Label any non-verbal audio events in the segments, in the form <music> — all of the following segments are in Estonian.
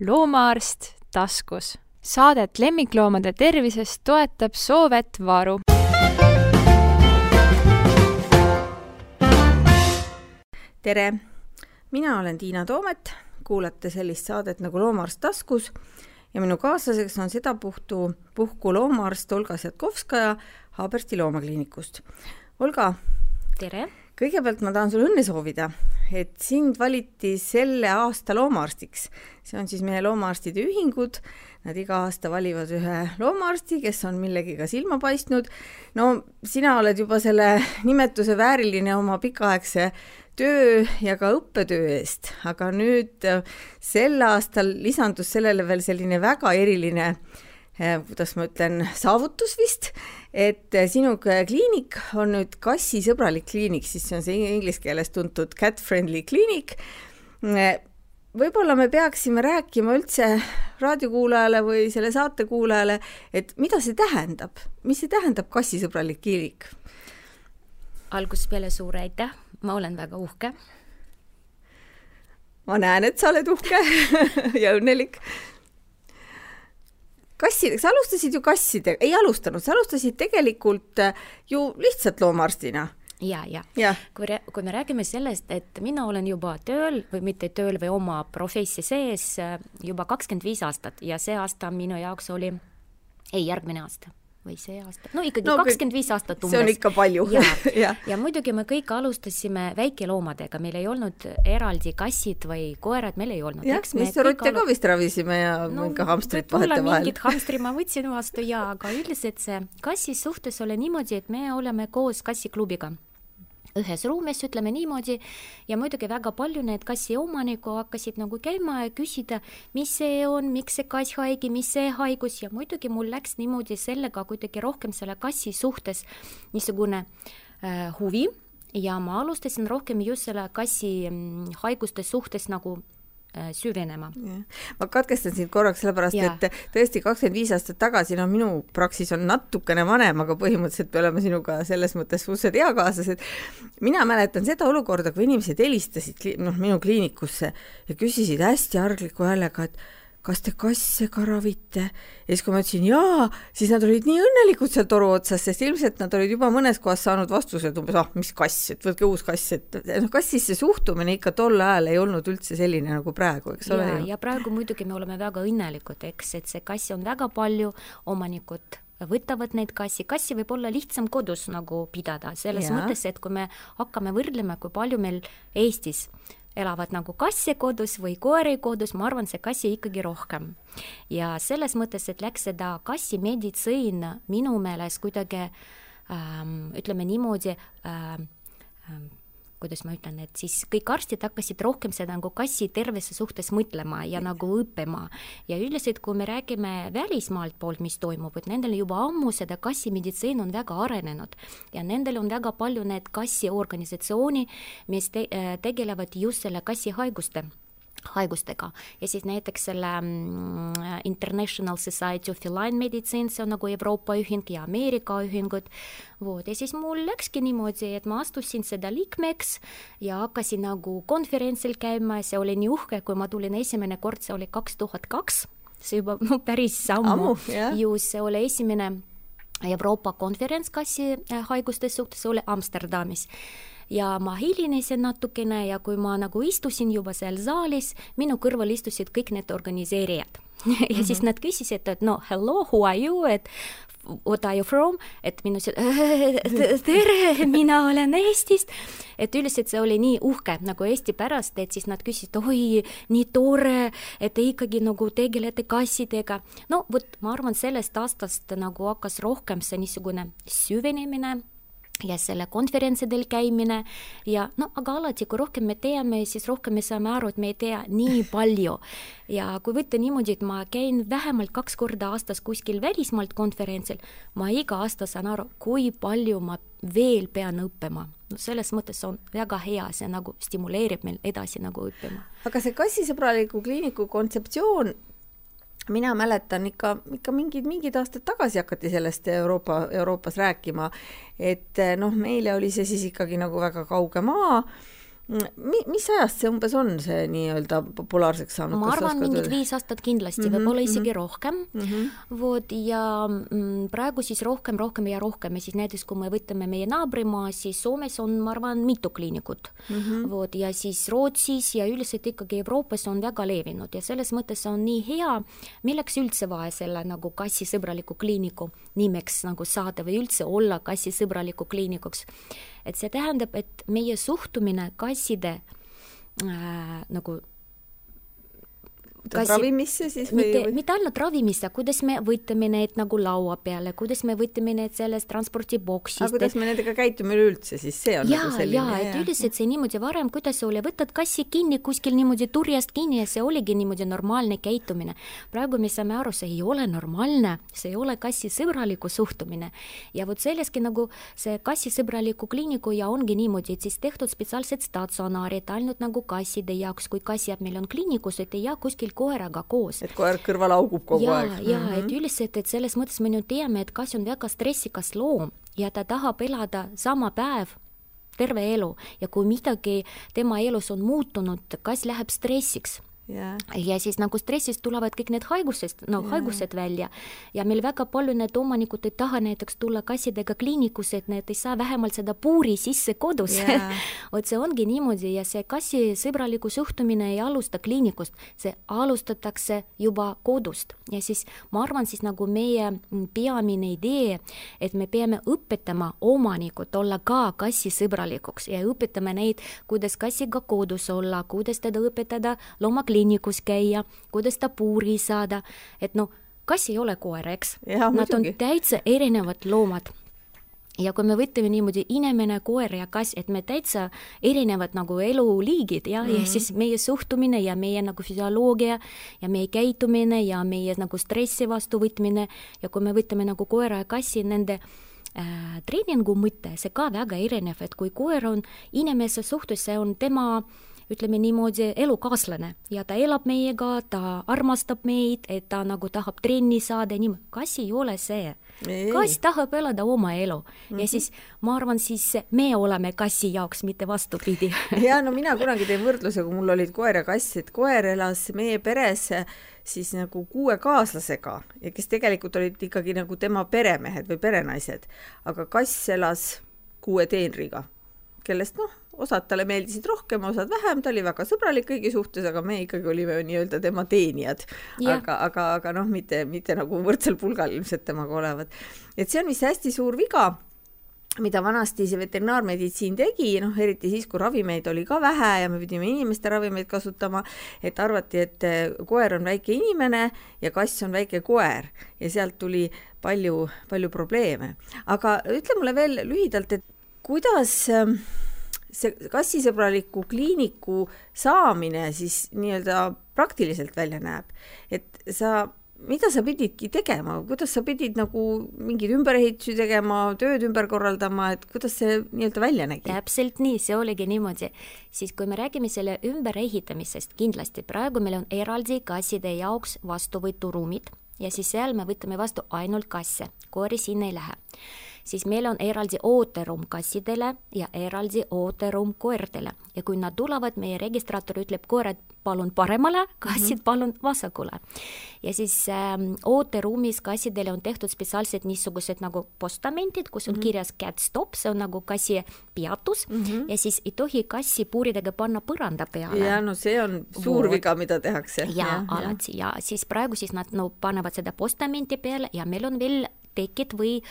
loomaarst taskus. saadet lemmikloomade tervisest toetab Soovet Varu. tere, mina olen Tiina Toomet, kuulate sellist saadet nagu Loomaarst taskus ja minu kaaslaseks on sedapuhtu puhku loomaarst Olga Sjatkovskaja Haabersti loomakliinikust. Olga. tere! kõigepealt ma tahan sulle õnne soovida, et sind valiti selle aasta loomaarstiks. see on siis meie loomaarstide ühingud, nad iga aasta valivad ühe loomaarsti, kes on millegiga silma paistnud. no sina oled juba selle nimetuse vääriline oma pikaaegse töö ja ka õppetöö eest, aga nüüd äh, sel aastal lisandus sellele veel selline väga eriline äh, kuidas ma ütlen, saavutus vist, et äh, sinu kliinik on nüüd kassisõbralik kliinik, siis see on see inglise keeles tuntud cat-friendly kliinik. võib-olla me peaksime rääkima üldse raadiokuulajale või selle saate kuulajale, et mida see tähendab, mis see tähendab kassisõbralik kliinik? algusest peale suur aitäh ma olen väga uhke. ma näen, et sa oled uhke <laughs> ja õnnelik. Kassidega, sa alustasid ju kassidega, ei alustanud, sa alustasid tegelikult äh, ju lihtsalt loomaarstina ja, ja, ja., kui, kui me räägime sellest, et mina olen juba tööl või mitte tööl või oma professi sees äh, juba kakskümmend viis aastat ja see aasta minu jaoks oli, ei, järgmine aasta või see aasta, no ikkagi kakskümmend viis aastat umbes. see on ikka palju. ja <laughs> ja. ja muidugi me kõik alustasime väikeloomadega, meil ei olnud eraldi kassid või koerad, meil ei olnud. jah, Mr Rutte alu... ka vist ravisime ja no, mingi hamstrit vahetevahel. mingit hamstri ma võtsin vastu ja, aga üldiselt see kassi suhtes oli niimoodi, et me oleme koos kassiklubiga ühes ruumis, ütleme niimoodi, ja muidugi väga palju need kassi omanikku hakkasid nagu käima ja küsida, mis see on, miks see kass haige, mis see haigus ja muidugi mul läks niimoodi sellega kuidagi rohkem selle kassi suhtes niisugune äh, huvi. Ja ma alustasin rohkem just selle kassi mm, haiguste suhtes nagu süvenema. ma katkestan sind korraks, sellepärast ja. et tõesti kakskümmend viis aastat tagasi, no minu praksis on natukene vanem, aga põhimõtteliselt me oleme sinuga selles mõttes suhteliselt eakaaslased. mina mäletan seda olukorda, kui inimesed helistasid noh, minu kliinikusse ja küsisid hästi argliku häälega, et kas te kasse ka ravite? ja siis, kui ma ütlesin jaa, siis nad olid nii õnnelikud seal toru otsas, sest ilmselt nad olid juba mõnes kohas saanud vastused umbes, ah, mis kass, et võtke uus kass, et noh, kassis see suhtumine ikka tol ajal ei olnud üldse selline nagu praegu, eks ja, ole. ja praegu muidugi me oleme väga õnnelikud, eks, et see kassi on väga palju, omanikud võtavad neid kassi, kassi võib olla lihtsam kodus nagu pidada, selles ja. mõttes, et kui me hakkame võrdlema, kui palju meil Eestis elavad nagu kasse kodus või koeri kodus, ma arvan, see kassi ikkagi rohkem. ja selles mõttes, et läks seda kassimeditsiin minu meelest kuidagi ähm, ütleme niimoodi ähm, kuidas ma ütlen, et siis kõik arstid hakkasid rohkem seda nagu kassi tervise suhtes mõtlema ja nagu õppima. ja üldiselt, kui me räägime välismaalt poolt, mis toimub, et nendel juba ammu seda kassimeditsiin on väga arenenud ja nendel on väga palju need kassiorganisatsiooni, mis te tegelevad just selle kassihaiguste haigustega. Ja siis näiteks selle mm, International Society of Feline Medicine, see on nagu Euroopa ühing ja Ameerika ühingud, vot, ja siis mul läkski niimoodi, et ma astusin seda liikmeks ja hakkasin nagu konverentsil käima. Ja see oli nii uhke, kui ma tulin esimene kord, see oli kaks tuhat kaks, see juba no, <laughs> päris ammu, just, see oli esimene Euroopa konverents kassihaiguste suhtes, see oli Amsterdamis ja ma hilinesin natukene ja kui ma nagu istusin juba seal saalis, minu kõrval istusid kõik need organiseerijad <laughs> ja mm -hmm. siis mhm. nad küsisid, et no hello, who are you, et what are you from, et minu ütlesin <laughs> tere, mina olen Eestist. et üldiselt see oli nii uhke nagu Eesti pärast, et siis nad küsisid, oi, nii tore, et te ikkagi nagu tegelete kassidega. no vot, ma arvan, sellest aastast nagu hakkas rohkem see niisugune süvenemine ja selle konverentsidel käimine ja no aga alati, kui rohkem me teame, siis rohkem me saame aru, et me ei tea nii <laughs> palju. ja kui võtta niimoodi, et ma käin vähemalt kaks korda aastas kuskil välismaalt konverentsil, ma iga aasta saan aru, kui palju ma veel pean õppima. no selles mõttes on väga hea, see nagu stimuleerib meil edasi nagu õppima. aga see kassisõbraliku kliiniku kontseptsioon mina mäletan ikka, ikka mingid, mingid aastad tagasi hakati sellest Euroopa, Euroopas rääkima, et noh, meile oli see siis ikkagi nagu väga kauge maa Mi-, mis ajast see umbes on, see nii-öelda populaarseks saanud? ma arvan, mingid viis aastat kindlasti mm, -hmm, võib-olla isegi mm -hmm. rohkem mm. -hmm. vot ja mm, praegu siis rohkem, rohkem ja rohkem ja siis näiteks kui me võtame meie naabrimaa, siis Soomes on, ma arvan, mitu kliinikut mm. -hmm. vot ja siis Rootsis ja üldiselt ikkagi Euroopas on väga levinud ja selles mõttes on nii hea, milleks üldse vaja selle nagu kassisõbraliku kliiniku nimeks nagu saada või üldse olla kassisõbraliku kliinikuks et see tähendab, et meie suhtumine kasside äh, nagu kas ravimisse siis või? mitte, mitte ainult ravimisse, kuidas me võtame need nagu laua peale, kuidas me võtame need sellest transpordiboksist. aga kuidas me nendega käitume üleüldse, siis see on ja, nagu selline. jaa, et üldiselt see niimoodi varem, kuidas oli, võtad kassi kinni kuskil niimoodi turjast kinni ja see oligi niimoodi normaalne käitumine. praegu me saame aru, see ei ole normaalne, see ei ole kassisõbraliku suhtumine. ja vot selleski nagu see kassisõbraliku kliiniku ja ongi niimoodi, et siis tehtud spetsiaalsed statsionaarid ainult nagu kasside jaoks, kui kass jääb meil on kliinikus, et ei jää kuskil koeraga koos. et koer kõrval augub kogu ja, aeg. ja mm, -hmm. et üldiselt, et selles mõttes me nüüd teame, et kass on väga stressikas loom ja ta tahab elada sama päev terve elu ja kui midagi tema elus on muutunud, kass läheb stressiks yeah.. ja siis nagu stressist tulevad kõik need haigused, no yeah. haigused välja. Ja meil väga palju need omanikud ei taha näiteks tulla kassidega kliinikusse, et need ei saa vähemalt seda puuri sisse kodus. Yeah. <laughs> vot see ongi niimoodi ja see kassisõbraliku suhtumine ei alusta kliinikust, see alustatakse juba kodust. Ja siis ma arvan, siis nagu meie peamine idee, et me peame õpetama omanikud olla ka kassisõbralikuks ja õpetame neid, kuidas kassiga kodus olla, kuidas teda õpetada loomakliinikusse kliinikus käia, kuidas ta puuri saada, et noh, kass ei ole koer, eks. Nad on täitsa erinevad loomad ja kui me võtame niimoodi inimene, koer ja kass, et me täitsa erinevad nagu eluliigid ja mm, -hmm. ja siis meie suhtumine ja meie nagu füsioloogia ja meie käitumine ja meie nagu stressi vastuvõtmine ja kui me võtame nagu koera ja kassi, nende äh, treeningu mõte, see ka väga erinev, et kui koer on inimese suhtes, see on tema äh, ütleme niimoodi, elukaaslane ja ta elab meiega, ta armastab meid, et ta nagu tahab trenni saada niimoodi. kass ei ole see. kass tahab elada oma elu mm -hmm. ja mhm. siis ma arvan, siis me oleme kassi jaoks, mitte vastupidi <laughs> ja no mina kunagi teen võrdluse, kui mul olid koer ja kass, et koer elas meie peres siis nagu kuue kaaslasega ja kes tegelikult olid ikkagi nagu tema peremehed või perenaised, aga kass elas kuue teenriga, kellest noh osad talle meeldisid rohkem, osad vähem, ta oli väga sõbralik kõigi suhtes, aga me ikkagi olime nii-öelda tema teenijad. aga, aga, aga noh, mitte, mitte nagu võrdsel pulgal ilmselt temaga olevat. et see on vist hästi suur viga mida vanasti see veterinaarmeditsiin tegi, noh eriti siis, kui ravimeid oli ka vähe ja me pidime inimeste ravimeid kasutama, et arvati, et koer on väike inimene ja kass on väike koer ja sealt tuli palju, palju probleeme. aga ütle mulle veel lühidalt, et kuidas äh, see kassisõbraliku kliiniku saamine siis nii-öelda praktiliselt välja näeb, et sa mida sa pididki tegema, kuidas sa pidid nagu mingeid ümberehitusi tegema, tööd ümber korraldama, et kuidas see nii-öelda välja nägi? täpselt nii, see oligi niimoodi. siis kui me räägime selle ümberehitamisest, kindlasti praegu meil on eraldi kasside jaoks vastuvõturuumid ja siis seal me võtame vastu ainult kasse, koeri sinna ei lähe siis meil on eraldi ooteruum kassidele ja eraldi ooteruum koertele ja kui nad tulevad, meie registraator ütleb, koerad palun paremale, kassid mm -hmm. palun vasakule. ja siis äh, ooteruumis kassidele on tehtud spetsiaalsed niisugused nagu postamendid, kus on mm -hmm. kirjas cat stop, see on nagu kassi peatus mm -hmm. ja siis ei tohi kassi puuridega panna põranda peale. ja no see on suur Voot. viga, mida tehakse. ja, ja alati ja. ja siis praegu siis nad no panevad seda postamenti peale ja meil on veel tekid või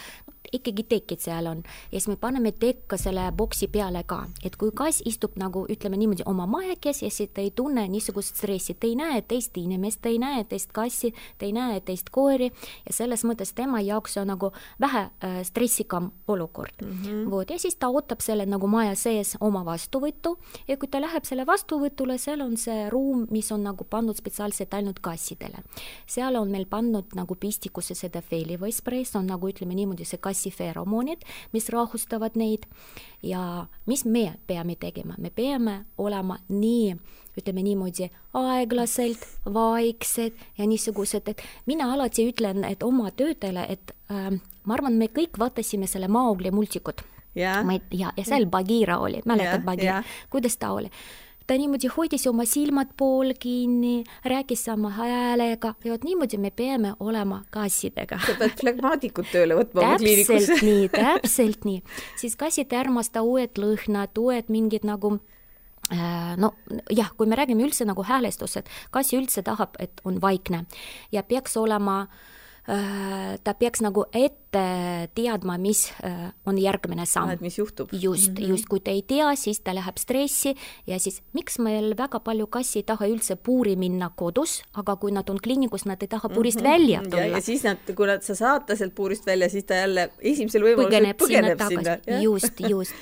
ikkagi tekid seal on ja siis me paneme tekka selle boksi peale ka, et kui kass istub nagu ütleme niimoodi oma mahekes ja siis ta ei tunne niisugust stressi, ta ei näe teist inimest, ta ei näe teist kassi, ta ei näe teist koeri ja selles mõttes tema jaoks on nagu vähe äh, stressikam olukord mm. -hmm. vot ja siis ta ootab selle nagu maja sees oma vastuvõttu ja kui ta läheb selle vastuvõtule, seal on see ruum, mis on nagu pandud spetsiaalselt ainult kassidele. seal on meil pannud nagu pistikusse seda feeli või spreis, on nagu ütleme niimoodi, see kassi feromoonid, mis rahustavad neid. Ja mis me peame tegema, me peame olema nii ütleme niimoodi, aeglaselt, vaiksed ja niisugused, et mina alati ütlen, et oma töötajale, et äh, ma arvan, me kõik vaatasime selle Maogli multikut ei, ja, ja seal Bagira oli, mäletad Bagira, kuidas ta oli? Ta niimoodi hoidis oma silmad pool kinni, rääkis sama häälega ja vot niimoodi me peame olema kassidega. sa pead flegmaatikut tööle võtma oma kliinikusse. täpselt nii, täpselt nii. siis kassid ei armasta uued lõhnad, uued mingid nagu äh, no jah, kui me räägime üldse nagu häälestused, kass üldse tahab, et on vaikne ja peaks olema Äh, ta peaks nagu ette teadma, mis äh, on järgmine samm. mis juhtub. just mm, -hmm. just, kui ta ei tea, siis ta läheb stressi ja siis miks meil väga palju kassi ei taha üldse puuri minna kodus, aga kui nad on kliinikus, nad ei taha puurist mm -hmm. välja tulla. ja siis nad, kui nad, sa saad ta sealt puurist välja, siis ta jälle esimesel võimalusel põgeneb, põgeneb sinna, sinna.. just, just.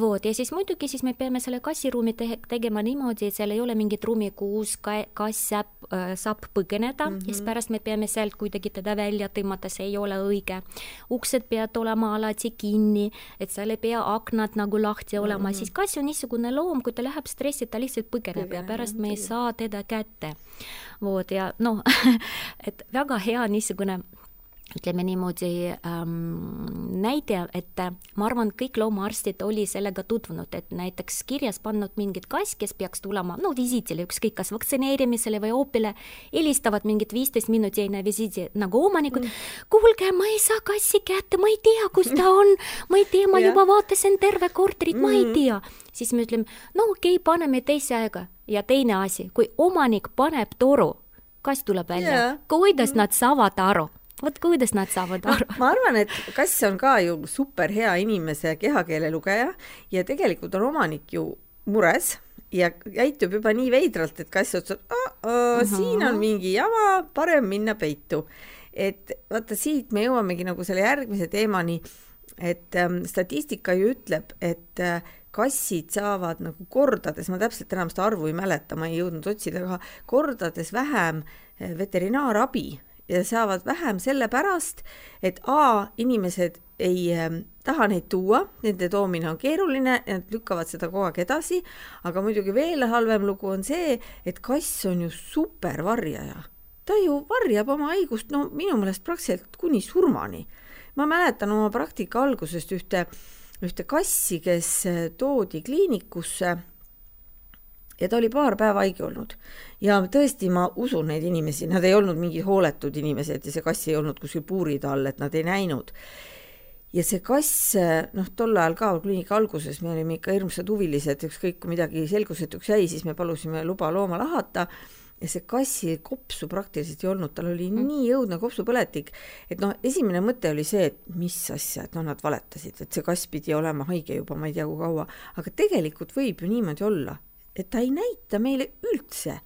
vot, ja siis muidugi siis me peame selle kassiruumi te tegema niimoodi, et seal ei ole mingit ruumi, kus ka kass saab äh,, saab põgeneda mm -hmm. ja siis pärast me peame sealt kuidagi teda välja tõmmata, see ei ole õige. Uksed peavad olema alati kinni, et seal ei pea aknad nagu lahti olema mm, -hmm. siis kass on niisugune loom, kui ta läheb stressi, ta lihtsalt põgeneb ja pärast me ei saa teda kätte. vot ja noh <laughs> et väga hea niisugune ütleme niimoodi ähm, näide, et äh, ma arvan, kõik loomaarstid oli sellega tutvunud, et näiteks kirjas pannud mingid kass, kes peaks tulema no visiidile, ükskõik kas vaktsineerimisele või oopile, helistavad mingid viisteist minutit enne visiidi nagu omanikud mm.. kuulge, ma ei saa kassi kätte, ma ei tea, kus ta on, ma ei tea, ma <laughs> juba vaatasin terve korterit mm., ma ei mm. tea. siis me ütleme, no okei okay,, paneme teise aega ja teine asi, kui omanik paneb toru, kass tuleb välja yeah., kuidas nad saavad aru vot kuidas nad saavad aru no,? ma arvan, et kass on ka ju super hea inimese kehakeele lugeja ja tegelikult on omanik ju mures ja käitub juba nii veidralt, et kass otsustab siin on mingi jama, parem minna peitu. et vaata, siit me jõuamegi nagu selle järgmise teemani, et ähm, statistika ju ütleb, et äh, kassid saavad nagu kordades, ma täpselt enam seda arvu ei mäleta, ma ei jõudnud otsida, aga kordades vähem äh, veterinaarabi ja saavad vähem sellepärast, et A, inimesed ei äh, taha neid tuua, nende toomine on keeruline, nad lükkavad seda kogu aeg edasi, aga muidugi veel halvem lugu on see, et kass on ju super varjaja. ta ju varjab oma haigust, no minu meelest praktiliselt kuni surmani. ma mäletan oma praktika algusest ühte, ühte kassi, kes äh, toodi kliinikusse ja ta oli paar päeva haige olnud. ja tõesti, ma usun neid inimesi, nad ei olnud mingid hooletud inimesed ja see kass ei olnud kuskil puuride all, et nad ei näinud. ja see kass, noh, tol ajal ka kliinika alguses me olime ikka hirmsad huvilised, ükskõik kui midagi selgusetuks jäi, siis me palusime luba looma lahata ja see kassi kopsu praktiliselt ei olnud, tal oli mm. nii õudne kopsupõletik, et noh, esimene mõte oli see, et mis asja, et noh, nad valetasid, et see kass pidi olema haige juba ma ei tea kui kaua, aga tegelikult võib ju niimoodi olla, et ta ei näita meile üldse.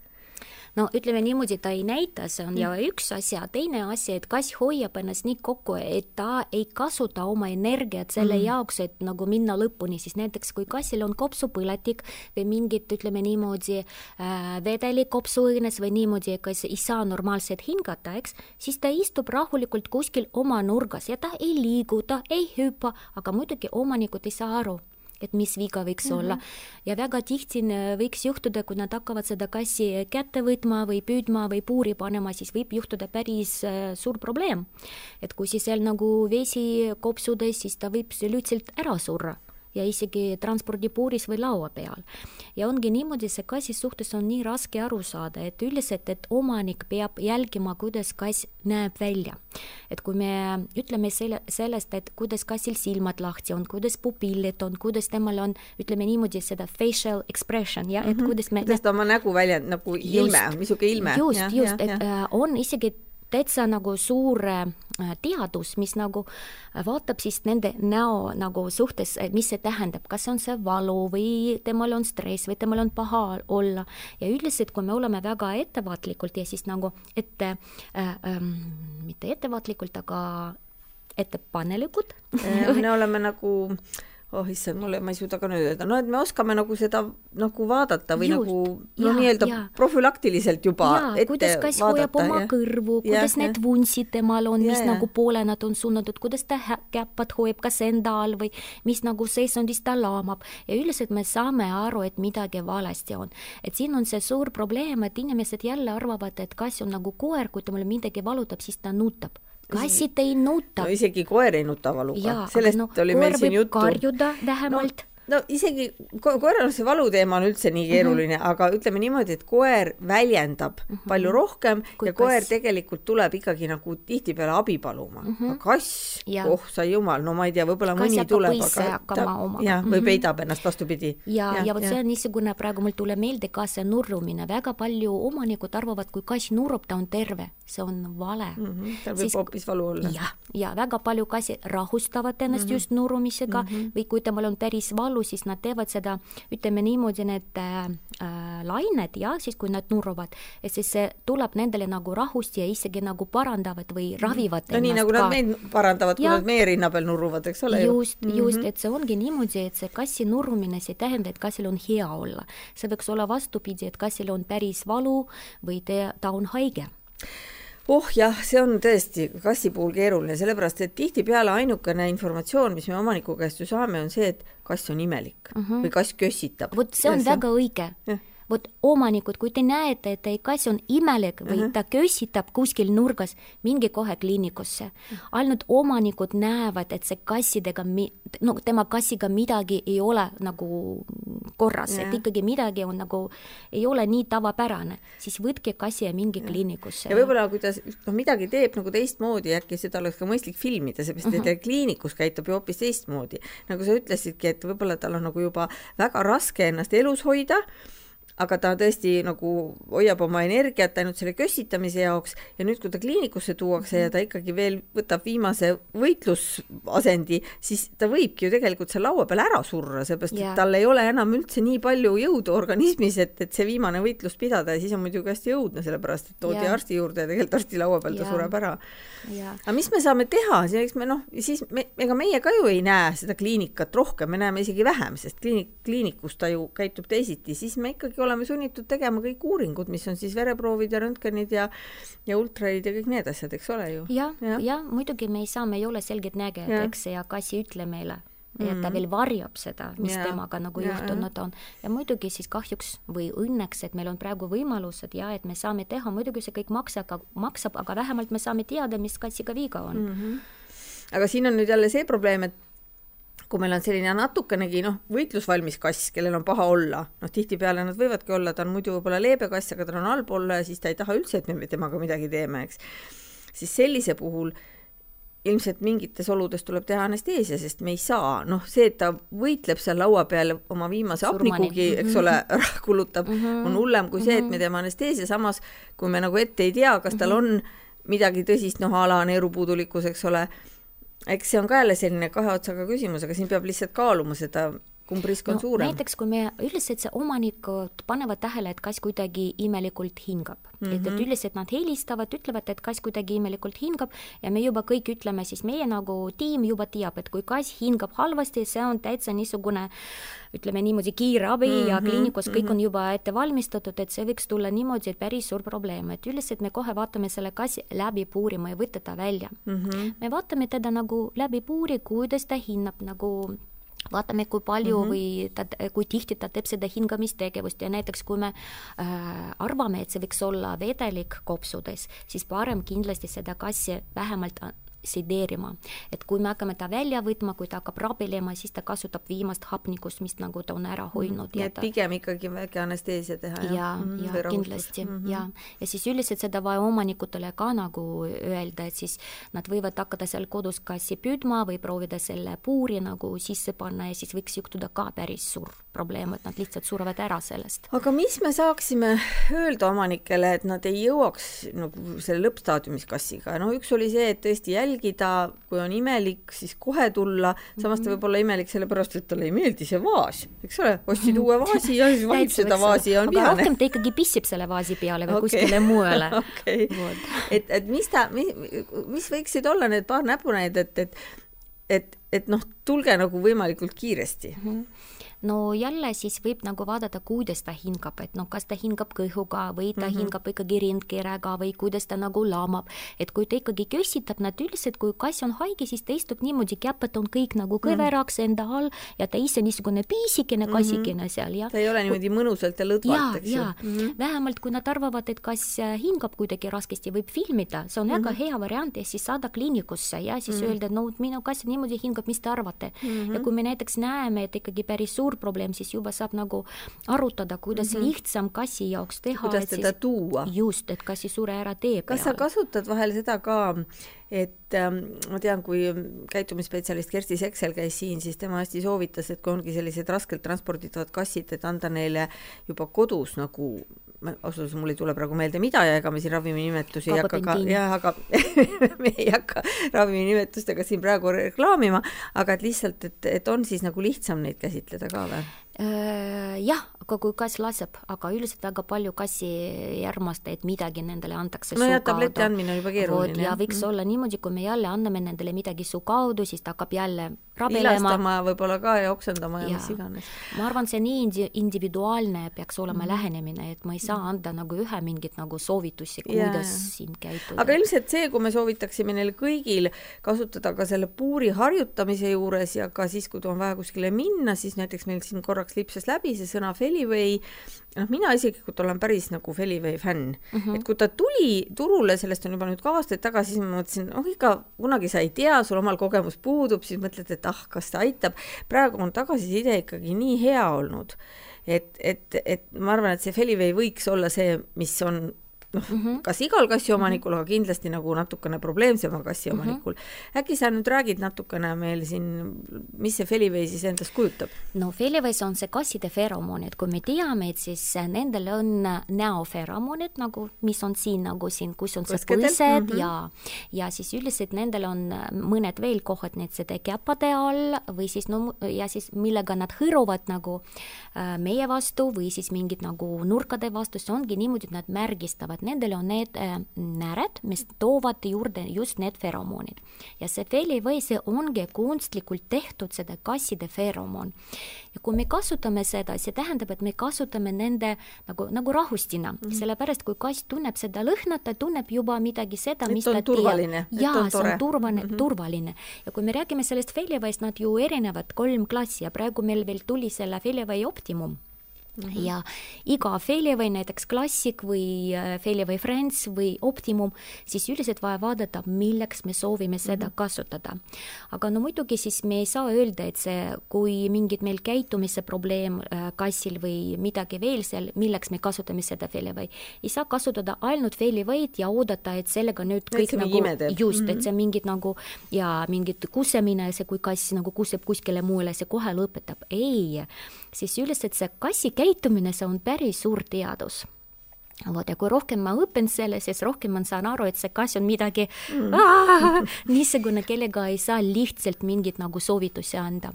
No ütleme niimoodi, ta ei näita, see on mm. ja üks asi, teine asi, et kass hoiab ennast nii kokku, et ta ei kasuta oma energiat selle mm. jaoks, et nagu minna lõpuni, siis näiteks kui kassil on kopsupõletik või mingit, ütleme niimoodi äh,, vedelik kopsuõõnes või niimoodi, kas ei saa normaalselt hingata, eks, siis ta istub rahulikult kuskil oma nurgas ja ta ei liigu, ta ei hüppa, aga muidugi omanikud ei saa aru et mis viga võiks mm -hmm. olla. ja väga tihti võiks juhtuda, kui nad hakkavad seda kassi kätte võtma või püüdma või puuri panema, siis võib juhtuda päris äh, suur probleem. et kui siis seal nagu vesi kopsudes, siis ta võib lihtsalt ära surra ja isegi transpordipuuris või laua peal. ja ongi niimoodi, see kassi suhtes on nii raske aru saada, et üldiselt, et omanik peab jälgima, kuidas kass näeb välja. et kui me ütleme selle, sellest, et kuidas kassil silmad lahti on, kuidas pupillid on, kuidas temal on, ütleme niimoodi, seda facial expression, jah, et mm -hmm. kuidas me kuidas ta oma nägu väljend-, nagu ilme, missugune ilme. just, just, et ja. Äh, on isegi täitsa nagu suur äh, teadus, mis nagu äh, vaatab siis nende näo nagu suhtes, mis see tähendab, kas on see valu või temal on stress või temal on paha olla. ja üldiselt, kui me oleme väga ettevaatlikult ja siis nagu ette äh,, äh, mitte ettevaatlikult, aga ettepanelikud <laughs> me oleme nagu äh, oh issand, mulle, ma ei suuda ka nüüd öelda, no et me oskame nagu seda nagu vaadata või Just, nagu no nii-öelda profülaktiliselt juba ja, ette kuidas kass hoiab oma ja. kõrvu, kuidas ja, need vuntsid temal on, mis ja, nagu poole nad on suunatud, kuidas ta käpad hoiab kas enda all või mis nagu seisundis ta laamab. Ja üldiselt me saame aru, et midagi valesti on. et siin on see suur probleem, et inimesed jälle arvavad, et kass on nagu koer, kui temale midagi valutab, siis ta nutab kassid ei nuta. No isegi koer ei nuta valuga. Sellest no oli meil siin juttu. karjuda vähemalt. No, no isegi ko koeral see valuteema on üldse nii keeruline mm, -hmm. aga ütleme niimoodi, et koer väljendab mm -hmm. palju rohkem Kui ja koer kass. tegelikult tuleb ikkagi nagu tihtipeale abi paluma mm. -hmm. aga kass, oh sa jumal, no ma ei tea, võib-olla mõni tuleb, hakkama omaga. jah, või Mhm. peidab ennast vastupidi. ja, ja, ja vot see on niisugune, praegu mul tuleb meelde ka see nurrumine, väga palju omanikud arvavad, kui kass nurrub, ta on terve, see on vale mm. -hmm. tal võib hoopis valu olla. jah, ja väga palju kassi rahustavad ennast mm -hmm. just nurumisega mm -hmm. või kui temal on päris valu, siis nad teevad seda, ütleme niimoodi, need äh, äh, lained ja siis, kui nad nurruvad, et siis see tuleb nendele nagu rahust ja isegi nagu parandavad või ravivad no nii nagu ka. nad meid parandavad, kui nad meie rinna peal nurruvad, eks ole just ju., just, et see ongi niimoodi, et see kassi nurrumine, see ei tähenda, et kassil on hea olla. see võiks olla vastupidi, et kassil on päris valu või te, ta on haige. Oh jah, see on tõesti kassi puhul keeruline, sellepärast et tihtipeale ainukene informatsioon, mis me omaniku käest ju saame, on see, et kass on imelik mm -hmm. või kass kössitab. vot see on väga õige Jah. Vot omanikud, kui te näete, et teie kass on imelik või uh -huh. ta kössitab kuskil nurgas, minge kohe kliinikusse. ainult omanikud näevad, et see kassidega, no tema kassiga midagi ei ole nagu korras, et ikkagi midagi on nagu, ei ole nii tavapärane, siis võtke kassi ja minge ja. kliinikusse. ja võib-olla, kui ta noh, midagi teeb nagu teistmoodi, äkki seda oleks ka mõistlik filmida, seepärast et uh -huh. kliinikus käitub ju hoopis teistmoodi. nagu sa ütlesidki, et võib-olla tal on nagu juba väga raske ennast elus hoida aga ta tõesti nagu hoiab oma energiat ainult selle kössitamise jaoks ja nüüd, kui ta kliinikusse tuuakse ja ta ikkagi veel võtab viimase võitlusasendi, siis ta võibki ju tegelikult seal laua peal ära surra, seepärast Jaa. et tal ei ole enam üldse nii palju jõudu organismis, et, et see viimane võitlus pidada ja siis on muidugi hästi õudne, sellepärast et toodi Jaa. arsti juurde ja tegelikult arsti laua peal ta Jaa. sureb ära. Jaa. aga mis me saame teha, siis eks me noh, siis me, ega meie ka ju ei näe seda kliinikat rohkem, me näeme isegi vähem, sest kliinik, kliinikus ta ju käitub teisiti, siis me ikkagi oleme sunnitud tegema kõik uuringud, mis on siis vereproovid ja röntgenid ja ja ultraid ja kõik need asjad, eks ole ju. jah, ja, ja muidugi me ei saa, me ei ole selgeltnägijad, eks, ja kas ei ütle meile ja ta veel varjab seda, mis Jaa. temaga nagu Jaa. juhtunud on. ja muidugi siis kahjuks või õnneks, et meil on praegu võimalused ja et me saame teha, muidugi see kõik maksab, maksab, aga vähemalt me saame teada, mis kassiga viga on mm. -hmm. aga siin on nüüd jälle see probleem, et kui meil on selline natukenegi noh, võitlusvalmis kass, kellel on paha olla, noh tihtipeale nad võivadki olla, ta on muidu võib-olla leebe kass, aga tal on halb olla ja siis ta ei taha üldse, et me temaga midagi teeme, eks. siis sellise puhul ilmselt mingites oludes tuleb teha anesteesia, sest me ei saa, noh, see, et ta võitleb seal laua peal oma viimase hapnikugi, eks ole, ära kulutab mm, -hmm. on hullem kui see, et me teeme anesteesia, samas kui me nagu ette ei tea, kas tal on midagi tõsist, noh, a la neerupuudulikkus, eks ole, eks see on ka jälle selline kahe otsaga küsimus, aga siin peab lihtsalt kaaluma seda, kumb risk on no, suurem. näiteks kui me üldiselt see omanikud panevad tähele, et kass kuidagi imelikult hingab mm, -hmm. et, et üldiselt nad helistavad, ütlevad, et kass kuidagi imelikult hingab ja me juba kõik ütleme, siis meie nagu tiim juba teab, et kui kass hingab halvasti, see on täitsa niisugune ütleme niimoodi kiirabi mm -hmm, ja kliinikus kõik mm -hmm. on juba ette valmistatud, et see võiks tulla niimoodi, et päris suur probleem, et üldiselt me kohe vaatame selle kassi läbi puurima ja võtta ta välja mm. -hmm. me vaatame teda nagu läbi puuri, kuidas ta hinnab nagu vaatame, kui palju mm -hmm. või ta, kui tihti ta teeb seda hingamistegevust ja näiteks kui me äh, arvame, et see võiks olla vedelik kopsudes, siis parem kindlasti seda kassi vähemalt sedeerima. et kui me hakkame ta välja võtma, kui ta hakkab rabelema, siis ta kasutab viimast hapnikust, mis nagu ta on ära hoidnud. nii et ta... pigem ikkagi väike anesteesia teha, ja, ja, ja kindlasti mm, -hmm. ja, ja siis üldiselt seda vaja omanikutele ka nagu öelda, et siis nad võivad hakata seal kodus kassi püüdma või proovida selle puuri nagu sisse panna ja siis võiks juhtuda ka päris suur probleem, et nad lihtsalt surevad ära sellest. aga mis me saaksime öelda omanikele, et nad ei jõuaks nagu selle lõppstaadiumis kassiga, no üks oli see, et tõesti jälgida, kui on imelik, siis kohe tulla, samas ta võib olla imelik sellepärast, et talle ei meeldi see vaas, eks ole, ostsid uue vaasi ja siis vahib seda vaasi ja on vihane. rohkem ta ikkagi pissib selle vaasi peale või okay. kuskile mujale <laughs> okay. et, et mis ta, mis võiksid olla need paar näpunäidet, et, et et, et noh, tulge nagu võimalikult kiiresti mm. -hmm no jälle siis võib nagu vaadata, kuidas ta hingab, et noh, kas ta hingab kõhuga või ta mm -hmm. hingab ikkagi rindkerega või kuidas ta nagu laamab. et kui ta ikkagi kössitab, nad üldiselt, kui kass on haige, siis ta istub niimoodi, käpad on kõik nagu kõveraks mm -hmm. enda all ja ta ise niisugune pisikene kassikene mm -hmm. seal ja. ta ei ole niimoodi mõnusalt ja lõdvalt, eks ju. Mm -hmm. vähemalt kui nad arvavad, et kass hingab kuidagi raskesti, võib filmida, see on mm -hmm. väga hea variant ja siis saada kliinikusse ja siis mm -hmm. öelda, no minu kass niimoodi hingab, mis te arvate mm. -hmm. ja kui me näiteks näeme, et ikkagi päris suur probleem, siis juba saab nagu arutada, kuidas mm -hmm. lihtsam kassi jaoks teha. kuidas teda siis, tuua. just, et kassi sure ära tee peale. kas sa kasutad vahel seda ka, et ähm, ma tean, kui käitumisspetsialist Kersti Seksel käis siin, siis tema hästi soovitas, et kui ongi sellised raskelt transporditavad kassid, et anda neile juba kodus nagu ausalt öeldes mul ei tule praegu meelde, mida ja ega me siin raviminimetusi ei hakka ka, jah, aga <laughs> me ei hakka raviminimetustega siin praegu reklaamima, aga et lihtsalt, et, et on siis nagu lihtsam neid käsitleda ka või? Äh, jah, aga kui kass laseb, aga üldiselt väga palju kassi ei armasta, et midagi nendele antakse no jah, tableti andmine on juba keeruline. ja võiks mm. olla niimoodi, kui me jälle anname nendele midagi suu kaudu, siis ta hakkab jälle rabelema. võib-olla ka ja oksendama ja, ja mis iganes. ma arvan, see nii indi-, individuaalne peaks olema mm. lähenemine, et ma ei saa anda nagu ühe mingit nagu soovitusi, kuidas ja, siin käituda. aga ilmselt see, kui me soovitaksime neil kõigil kasutada ka selle puuri harjutamise juures ja ka siis, kui on vaja kuskile minna, siis näiteks meil siin korra korraks lipsas läbi see sõna Feliway, noh, mina isiklikult olen päris nagu Feliway fänn mm, -hmm. et kui ta tuli turule, sellest on juba nüüd ka aastaid tagasi, siis ma mõtlesin, oh ikka kunagi sa ei tea, sul omal kogemus puudub, siis mõtled, et ah, kas ta aitab. praegu on tagasiside ikkagi nii hea olnud, et, et, et ma arvan, et see Feliway võiks olla see, mis on noh mm -hmm., kas igal kassiomanikul mm, -hmm. aga kindlasti nagu natukene probleemsema kassiomanikul mm. -hmm. äkki sa nüüd räägid natukene meil siin, mis see Feliway siis endast kujutab? no Feliways on see kasside feromoonid, kui me teame, et siis nendel on näoferomoonid nagu, mis on siin nagu siin, kus on see põsed mm -hmm. ja, ja siis üldiselt nendel on mõned veel kohad, need seda käpade all või siis no ja siis millega nad hõõruvad nagu äh, meie vastu või siis mingid nagu nurkade vastu, see ongi niimoodi, et nad märgistavad nendel on need äh, näred, mis toovad juurde just need feromoonid. ja see felivõi, see ongi kunstlikult tehtud, seda kasside feromoon. ja kui me kasutame seda, see tähendab, et me kasutame nende nagu, nagu rahustina mm, -hmm. sellepärast kui kass tunneb seda lõhnat, ta tunneb juba midagi seda, mis ta teab. jaa, see on turvaline mm, -hmm. turvaline. ja kui me räägime sellest felivõist, nad ju erinevad kolm klassi ja praegu meil veel tuli selle felivõi optimum Mm -hmm. ja iga Feliway, näiteks Classic või äh, Feliway Friends või Optimum, siis üldiselt vaja vaadata, milleks me soovime seda mm -hmm. kasutada. aga no muidugi siis me ei saa öelda, et see, kui mingid meil käitumise probleem äh, kassil või midagi veel seal, milleks me kasutame seda Feliway, ei saa kasutada ainult Feliway'd ja oodata, et sellega nüüd kõik et nagu, just mm, -hmm. et see mingid nagu ja mingid kusemine, see kui kass nagu kuseb kuskile mujale, see kohe lõpetab, ei, siis üldiselt see kassi käitumine käitumine, see on päris suur teadus vot ja kui rohkem ma õpin selle, siis rohkem ma saan aru, et see kass on midagi mm. <laughs> niisugune, kellega ei saa lihtsalt mingeid nagu soovitusi anda.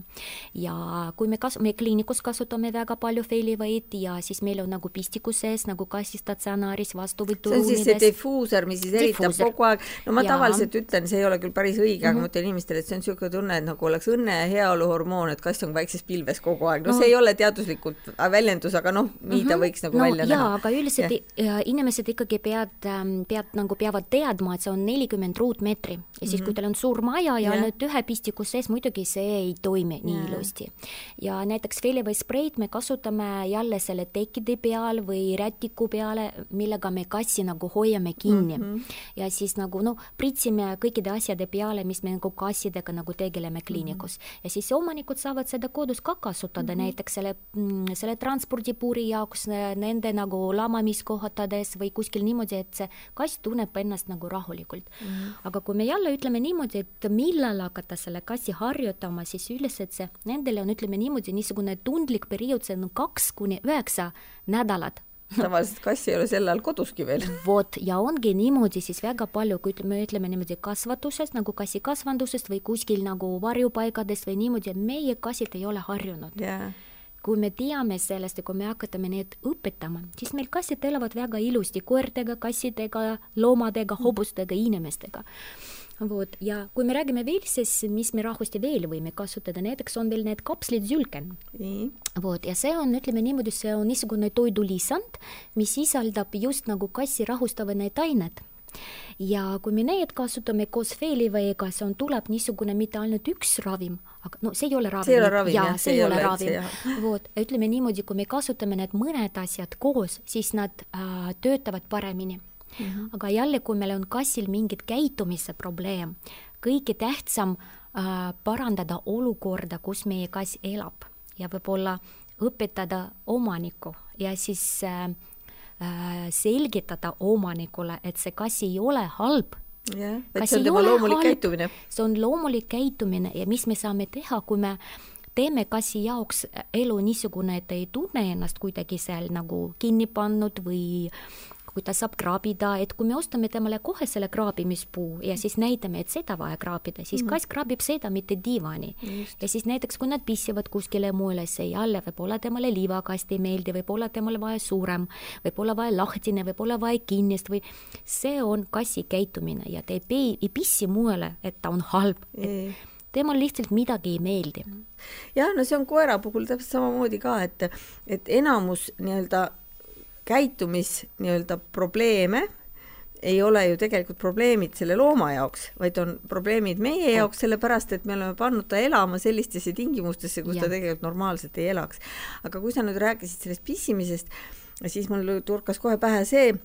ja kui me kas-, me kliinikus kasutame väga palju feilivõid ja siis meil on nagu pistiku sees nagu kassi statsionaaris vastuvõturuumides. see on siis see difuuser, mis siis eritab kogu aeg, no ma ja. tavaliselt ütlen, see ei ole küll päris õige mm, -hmm. aga mhm. ma ütlen inimestele, et see on niisugune tunne, et nagu oleks õnne ja heaolu hormoon, et kass on väikses pilves kogu aeg, no, see ei ole teaduslikult väljendus, aga noh, nii mm -hmm. ta mhm. võiks nagu no, välja jaa, näha. aga üldiselt inimesed ikkagi peavad, ähm, peavad nagu peavad teadma, et see on nelikümmend ruutmeetri ja siis mm, -hmm. kui teil on suur maja ja yeah. nüüd ühe pistiku sees, muidugi see ei toimi nii yeah. ilusti. ja näiteks Feli või spreid me kasutame jälle selle tekkide peal või rätiku peale, millega me kassi nagu hoiame kinni mm. -hmm. ja siis nagu noh, pritsime kõikide asjade peale, mis me nagu kassidega nagu tegeleme kliinikus mm. -hmm. ja siis omanikud saavad seda kodus ka kasutada mm, -hmm. näiteks selle, mm, selle transpordipuuri jaoks, nende nagu lamamiskohtade vees või kuskil niimoodi, et see kass tunneb ennast nagu rahulikult mm. -hmm. aga kui me jälle ütleme niimoodi, et millal hakata selle kassi harjutama, siis üldiselt see, nendele on, ütleme niimoodi, niisugune tundlik periood, see on kaks kuni üheksa nädalat tavaliselt kass ei ole sel ajal koduski veel. vot, ja ongi niimoodi siis väga palju, kui ütleme, ütleme niimoodi kasvatusest nagu kassikasvandusest või kuskil nagu varjupaigadest või niimoodi, meie kassid ei ole harjunud yeah kui me teame sellest ja kui me hakatame neid õpetama, siis meil kassid elavad väga ilusti koertega, kassidega, loomadega, hobustega, inimestega. Vot, ja kui me räägime veel, siis mis me rahusti veel võime kasutada, näiteks on veel need kapslid Zülken. vot, ja see on, ütleme niimoodi, see on niisugune toidulisand, mis sisaldab just nagu kassi rahustavad need ained ja kui me need kasutame koos feeliveega, see on, tuleb niisugune mitte ainult üks ravim, aga no see ei ole ravim. see ei ole ravim, jah, see ei ole ravim. vot, ütleme niimoodi, kui me kasutame need mõned asjad koos, siis nad äh, töötavad paremini mm. -hmm. aga jälle, kui meil on kassil mingit käitumise probleem, kõige tähtsam äh, parandada olukorda, kus meie kass elab ja võib-olla õpetada omanikku ja siis Äh, selgitada omanikule, et see kass ei ole halb. jah, et see on tema loomulik halb, käitumine. see on loomulik käitumine ja mis me saame teha, kui me teeme kassi jaoks elu niisugune, et ei tunne ennast kuidagi seal nagu kinni pannud või kui ta saab kraabida, et kui me ostame temale kohe selle kraabimispuu ja siis näitame, et seda vaja kraabida, siis mm -hmm. kass kraabib seda, mitte diivani. ja siis näiteks, kui nad pissivad kuskile mujale, see jälle võib-olla temale liivakast ei meeldi, võib-olla temale vaja suurem, võib-olla vaja lahtine, võib-olla vaja kinnist või see on kassi käitumine ja ta ei pea, ei pissi mujale, et ta on halb temal lihtsalt midagi ei meeldi. jah, no see on koera puhul täpselt samamoodi ka, et, et enamus nii-öelda käitumis nii-öelda probleeme ei ole ju tegelikult probleemid selle looma jaoks, vaid on probleemid meie jaoks, sellepärast et me oleme pannud ta elama sellistesse tingimustesse, kus ja. ta tegelikult normaalselt ei elaks. aga kui sa nüüd rääkisid sellest pissimisest, siis mul turkas kohe pähe see,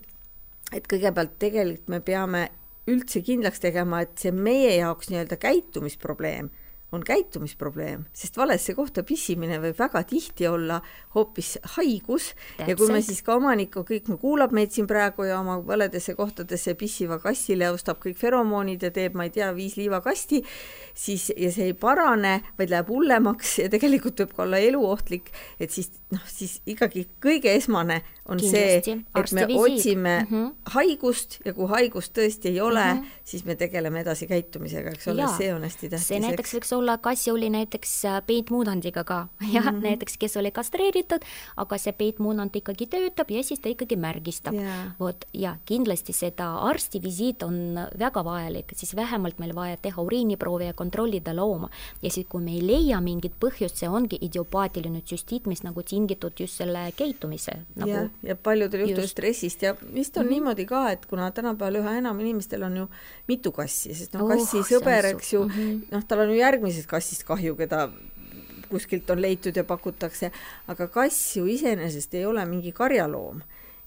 et kõigepealt tegelikult me peame üldse kindlaks tegema, et see meie jaoks nii-öelda käitumisprobleem on käitumisprobleem, sest valesse kohta pissimine võib väga tihti olla hoopis haigus Täpselt. ja kui me siis ka omaniku, kõik kuulab meid siin praegu ja oma valedesse kohtadesse pissiva kassile ostab kõik feromoonid ja teeb, ma ei tea, viis liivakasti, siis, ja see ei parane, vaid läheb hullemaks ja tegelikult võib ka olla eluohtlik, et siis noh, siis ikkagi kõige esmane on Kindlasti. see, et me otsime mm -hmm. haigust ja kui haigust tõesti ei ole mm, -hmm. siis me tegeleme edasi käitumisega, eks ole, see on hästi tähtis. see näiteks võiks olla, kassi oli näiteks äh, peitmuudandiga ka, <laughs> jah mm -hmm., näiteks kes oli kastreeritud, aga see peitmuunand ikkagi töötab ja siis ta ikkagi märgistab vot, ja kindlasti seda arstivisiit on väga vajalik, siis vähemalt meil vaja teha uriiniproovi ja kontrollida looma. ja siis, kui me ei leia mingit põhjust, see ongi idiopaatiline süstiit, mis nagu tingitud just selle käitumise nagu yeah ja paljudel juhtudel stressist ja vist on mm -hmm. niimoodi ka, et kuna tänapäeval üha enam inimestel on ju mitu kassi, sest noh, kassi oh, sõber, eks ju mm -hmm., noh, tal on ju järgmisest kassist kahju, keda kuskilt on leitud ja pakutakse, aga kass ju iseenesest ei ole mingi karjaloom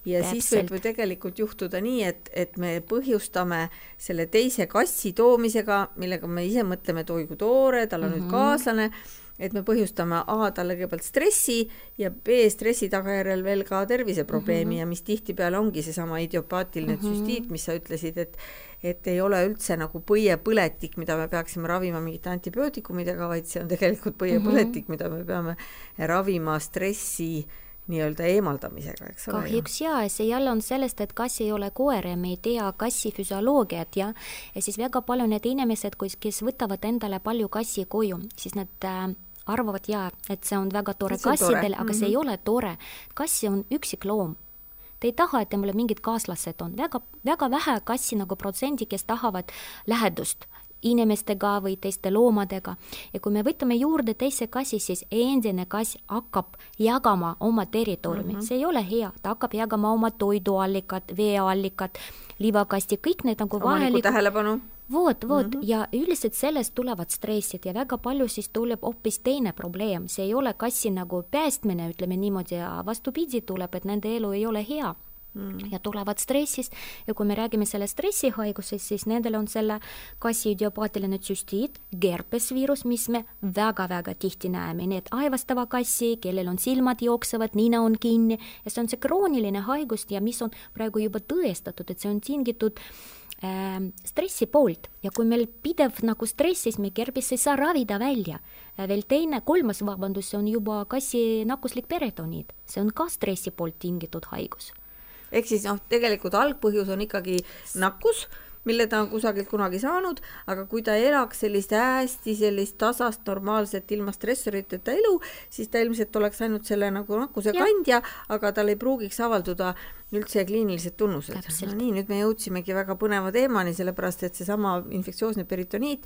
ja Täpselt. siis võib ju tegelikult juhtuda nii, et, et me põhjustame selle teise kassi toomisega, millega me ise mõtleme, et oi kui tore, tal on mm -hmm. nüüd mhm. kaaslane et me põhjustame A talle kõigepealt stressi ja B stressi tagajärjel veel ka terviseprobleemi mm -hmm. ja mis tihtipeale ongi seesama idiopaatiline mm -hmm. süstiit, mis sa ütlesid, et et ei ole üldse nagu põiepõletik, mida me peaksime ravima mingite antibiootikumidega, vaid see on tegelikult põiepõletik mm, -hmm. mida me peame ravima stressi nii-öelda eemaldamisega, eks ole. kahjuks jaa, see jälle on sellest, et kass ei ole koer ja me ei tea kassi füsioloogiat ja ja siis väga palju need inimesed, kes võtavad endale palju kassi koju, siis nad äh, arvavad jaa, et see on väga tore kassidele, aga mm -hmm. see ei mhm. ole tore. kass on üksik loom. Te ei taha, et temal mingid kaaslased on, väga, väga vähe kassi nagu protsendi, kes tahavad lähedust inimestega või teiste loomadega. ja kui me võtame juurde teise kassi, siis endine kass hakkab jagama oma territooriumi mm, -hmm. see ei ole hea, ta hakkab jagama oma toiduallikad, veeallikad, liivakasti, kõik need nagu vajalikud. tähelepanu vot, vot mm -hmm. ja üldiselt sellest tulevad stressid ja väga palju siis tuleb hoopis teine probleem, see ei ole kassi nagu päästmine, ütleme niimoodi, ja vastupidi tuleb, et nende elu ei ole hea. Ja tulevad stressist. Ja kui me räägime sellest stressihaigusest, siis nendel on selle kassi idiopaatiline tsüstiit, gerpesviirus, mis me väga-väga tihti näeme, need aevastava kassi, kellel on silmad jooksevad, nina on kinni. Ja see on see krooniline haigus ja mis on praegu juba tõestatud, et see on tingitud äh, Ehm, stressi poolt ja kui meil pidev nagu stress, siis me kerbis ei saa ravida välja. veel teine, kolmas, vabandust, see on juba kassi nakkuslik peretoniid, see on ka stressi poolt tingitud haigus. Ehk siis noh, tegelikult algpõhjus on ikkagi nakkus mille ta on kusagilt kunagi saanud, aga kui ta elaks sellist hästi sellist tasast, normaalset, ilma stressoriteta elu, siis ta ilmselt oleks ainult selle nagu nakkuse kandja, aga tal ei pruugiks avalduda üldse kliinilised tunnused. no nii, nüüd me jõudsimegi väga põneva teemani, sellepärast et seesama infektsioosne peritoniit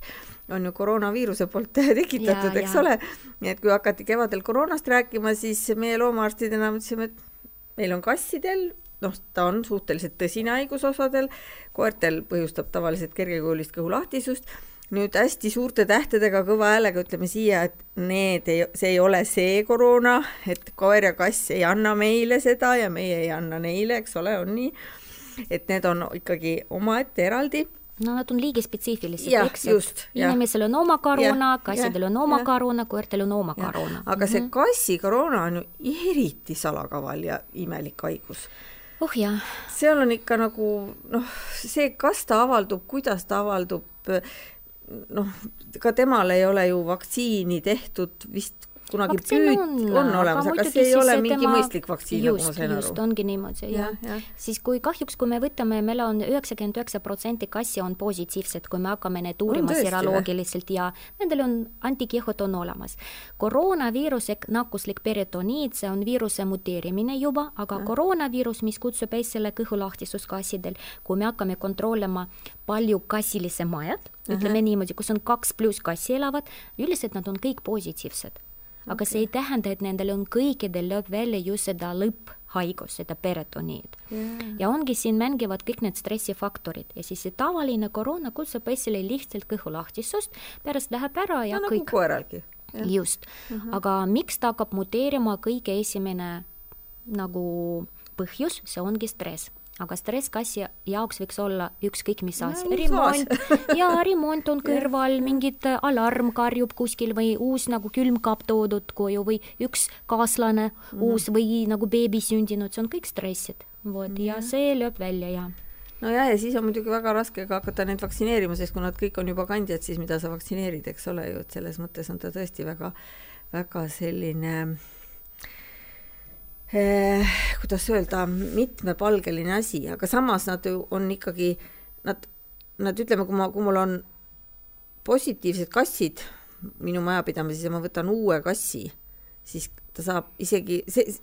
on ju koroonaviiruse poolt <laughs> tekitatud, eks ja. ole. nii et kui hakati kevadel koroonast rääkima, siis meie loomaarstidena mõtlesime, et meil on kassidel noh, ta on suhteliselt tõsine haigus osadel, koertel põhjustab tavaliselt kergekujulist kõhulahtisust, nüüd hästi suurte tähtedega kõva häälega ütleme siia, et need ei, see ei ole see koroona, et koer ja kass ei anna meile seda ja meie ei anna neile, eks ole, on nii. et need on ikkagi omaette eraldi no nad on liigispetsiifilised, eks, et inimesel on oma koroona, kassidel on oma koroona, koertel on oma koroona. aga see -hmm. kassi koroona on ju eriti salakaval ja imelik haigus oh jaa. seal on ikka nagu noh, see, kas ta avaldub, kuidas ta avaldub, noh, ka temal ei ole ju vaktsiini tehtud vist kunagi püüd-, on, on olemas, aga see ei ole mingi tema... mõistlik vaktsiin, nagu ma sain aru. just, ongi niimoodi, jah ja. ja.. siis kui kahjuks, kui me võtame, meil on üheksakümmend üheksa protsenti kassi on positiivsed, kui me hakkame neid uurima seroloogiliselt ja nendel on antikehod on olemas. koroonaviirus ehk nakkuslik peritoniit, see on viiruse muteerimine juba, aga ja. koroonaviirus, mis kutsub esile kõhulahtisus kassidel, kui me hakkame kontrollima palju kassilise majad, ütleme uh -huh. niimoodi, kus on kaks pluss kassi elavad, üldiselt nad on kõik positiivsed aga see ei tähenda, et nendel on kõikidel lööb välja just seda lõpphaigus, seda peritoniid yeah.. ja ongi siin mängivad kõik need stressifaktorid. Ja siis see tavaline koroona kutsub esile lihtsalt kõhulahtisust, pärast läheb ära ja no, kõik nagu koeralgi. just. Uh, -huh. aga miks ta hakkab muteerima, kõige esimene nagu põhjus, see ongi stress aga stress kassi jaoks võiks olla ükskõik mis asi. no,, remont. <laughs> ja remont on kõrval, mingid äh, alarm karjub kuskil või uus nagu külmkapp toodud koju või üks kaaslane mm -hmm. uus või nagu beebi sündinud, see on kõik stressid, vot mm -hmm. ja see lööb välja ja nojah, ja siis on muidugi väga raske ka hakata neid vaktsineerima, sest kui nad kõik on juba kandjad, siis mida sa vaktsineerid, eks ole ju, et selles mõttes on ta tõesti väga, väga selline eh, kuidas öelda, mitmepalgeline asi, aga samas nad ju on ikkagi, nad, nad ütleme, kui ma, kui mul on positiivsed kassid minu majapidamises ja ma võtan uue kassi, siis ta saab isegi, see,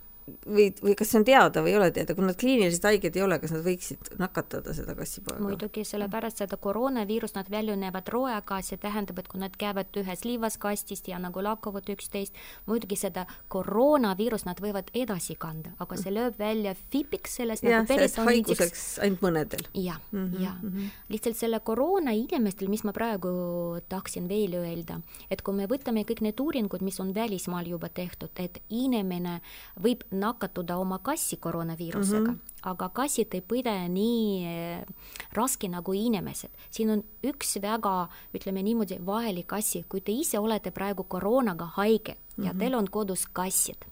või, või kas see on teada või ei ole teada, kui nad kliiniliselt haiged ei ole, kas nad võiksid nakatada seda kassipoega? muidugi, sellepärast seda koroonaviirust nad väljunevad roega, see tähendab, et kui nad käivad ühes liivaskastist ja nagu lakkuvad üksteist, muidugi seda koroonaviirust nad võivad edasi kanda, aga see lööb välja fipiks sellest ja, nagu päris haiguseks ainult mõnedel. jah jah mm -hmm.. lihtsalt selle koroona inimestel, mis ma praegu tahtsin veel öelda, et kui me võtame kõik need uuringud, mis on välismaal juba tehtud, et inimene võib nakatuda oma kassi koroonaviirusega mm, -hmm. aga kassid ei põde nii eh, raske nagu inimesed. siin on üks väga, ütleme niimoodi, vahelik asi, kui te ise olete praegu koroonaga haige mm -hmm. ja mhm. teil on kodus kassid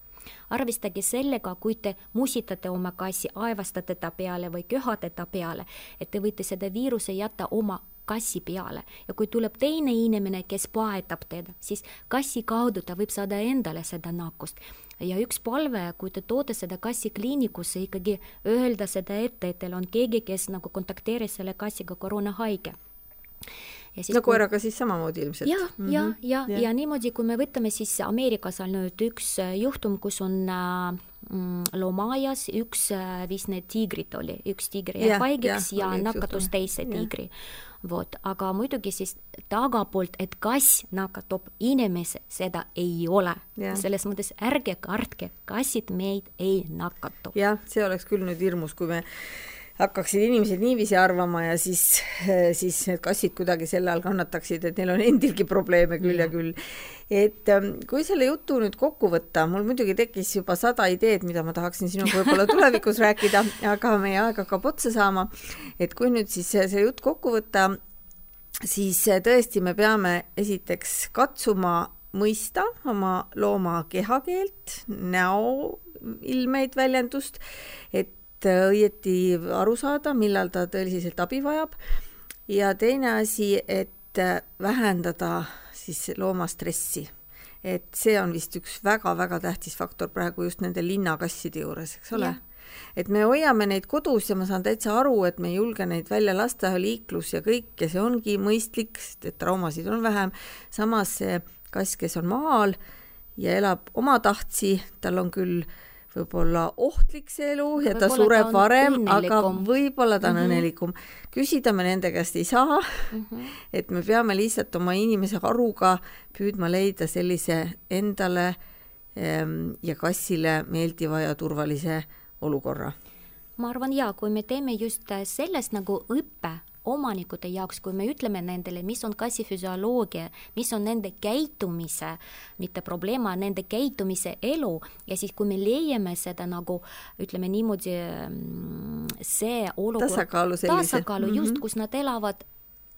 arvestage sellega, kui te musitate oma kassi, aevastate ta peale või köhate ta peale, et te võite seda viiruse jätta oma kassi peale. Ja kui tuleb teine inimene, kes paetab teda, siis kassi kaudu ta võib saada endale seda nakkust ja üks palve, kui te toote seda kassi kliinikusse, ikkagi öelda seda ette, et teil on keegi, kes nagu kontakteeris selle kassiga koroonahaige ja siis no koeraga kui... siis samamoodi ilmselt. ja mm, -hmm. ja, ja, ja., ja niimoodi, kui me võtame siis Ameerikas on nüüd üks äh, juhtum, kus on äh, mm, loomaaias üks äh, vist need tiigrid oli, üks tiiger jäi haigeks ja, ja nakatus teise tiigri vot, aga muidugi siis tagapoolt, et kass nakatab inimese, seda ei ole. selles mõttes ärge kartke, kassid meid ei nakatu. jah, see oleks küll nüüd hirmus, kui me hakkaksid inimesed niiviisi arvama ja siis, <laughs> siis need kassid kuidagi selle all kannataksid, et neil on endilgi probleeme küll ja, ja küll. et ähm, kui selle jutu nüüd kokku võtta, mul muidugi tekkis juba sada ideed, mida ma tahaksin sinuga võib-olla <laughs> tulevikus rääkida, aga meie aeg hakkab otsa saama. et kui nüüd siis see jutt kokku võtta, siis tõesti me peame esiteks katsuma mõista oma looma kehakeelt, näoilmeid, väljendust, et Äh, õieti aru saada, millal ta tõeliselt abi vajab. ja teine asi, et äh, vähendada siis looma stressi. et see on vist üks väga-väga tähtis faktor praegu just nende linnakasside juures, eks ole et me hoiame neid kodus ja ma saan täitsa aru, et me ei julge neid välja lasta, liiklus ja kõik ja see ongi mõistlik, sest et traumasid on vähem. samas see kass, kes on maal ja elab omatahtsi, tal on küll võib-olla ohtlik see elu ja ta sureb varem, aga võib-olla ta on mm -hmm. õnnelikum. küsida me nende käest ei saa mm, -hmm. et me peame lihtsalt oma inimese haruga püüdma leida sellise endale ehm, ja kassile meeldiva ja turvalise olukorra ma arvan jaa, kui me teeme just sellest nagu õppe omanikute jaoks, kui me ütleme nendele, mis on kassi füsioloogia, mis on nende käitumise, mitte probleem, nende käitumise elu ja siis, kui me leiame seda nagu ütleme niimoodi, mm, see olukord, tasakaalu, tasakaalu mm -hmm. just, kus nad elavad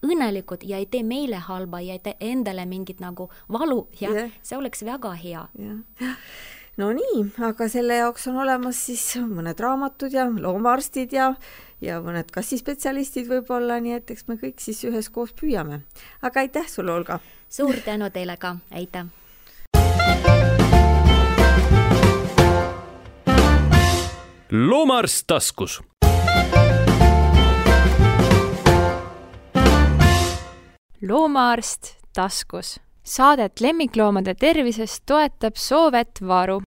õnnelikud ja ei tee meile halba ja ei tee endale mingit nagu valu ja yeah. see oleks väga hea yeah no nii, aga selle jaoks on olemas siis mõned raamatud ja loomaarstid ja, ja mõned kassispetsialistid võib-olla, nii et eks me kõik siis üheskoos püüame. aga aitäh sulle, Olga! suur tänu teile ka, aitäh! loomaarst taskus loomaarst taskus. Saadet lemmikloomade tervisest toetab Soovet Varu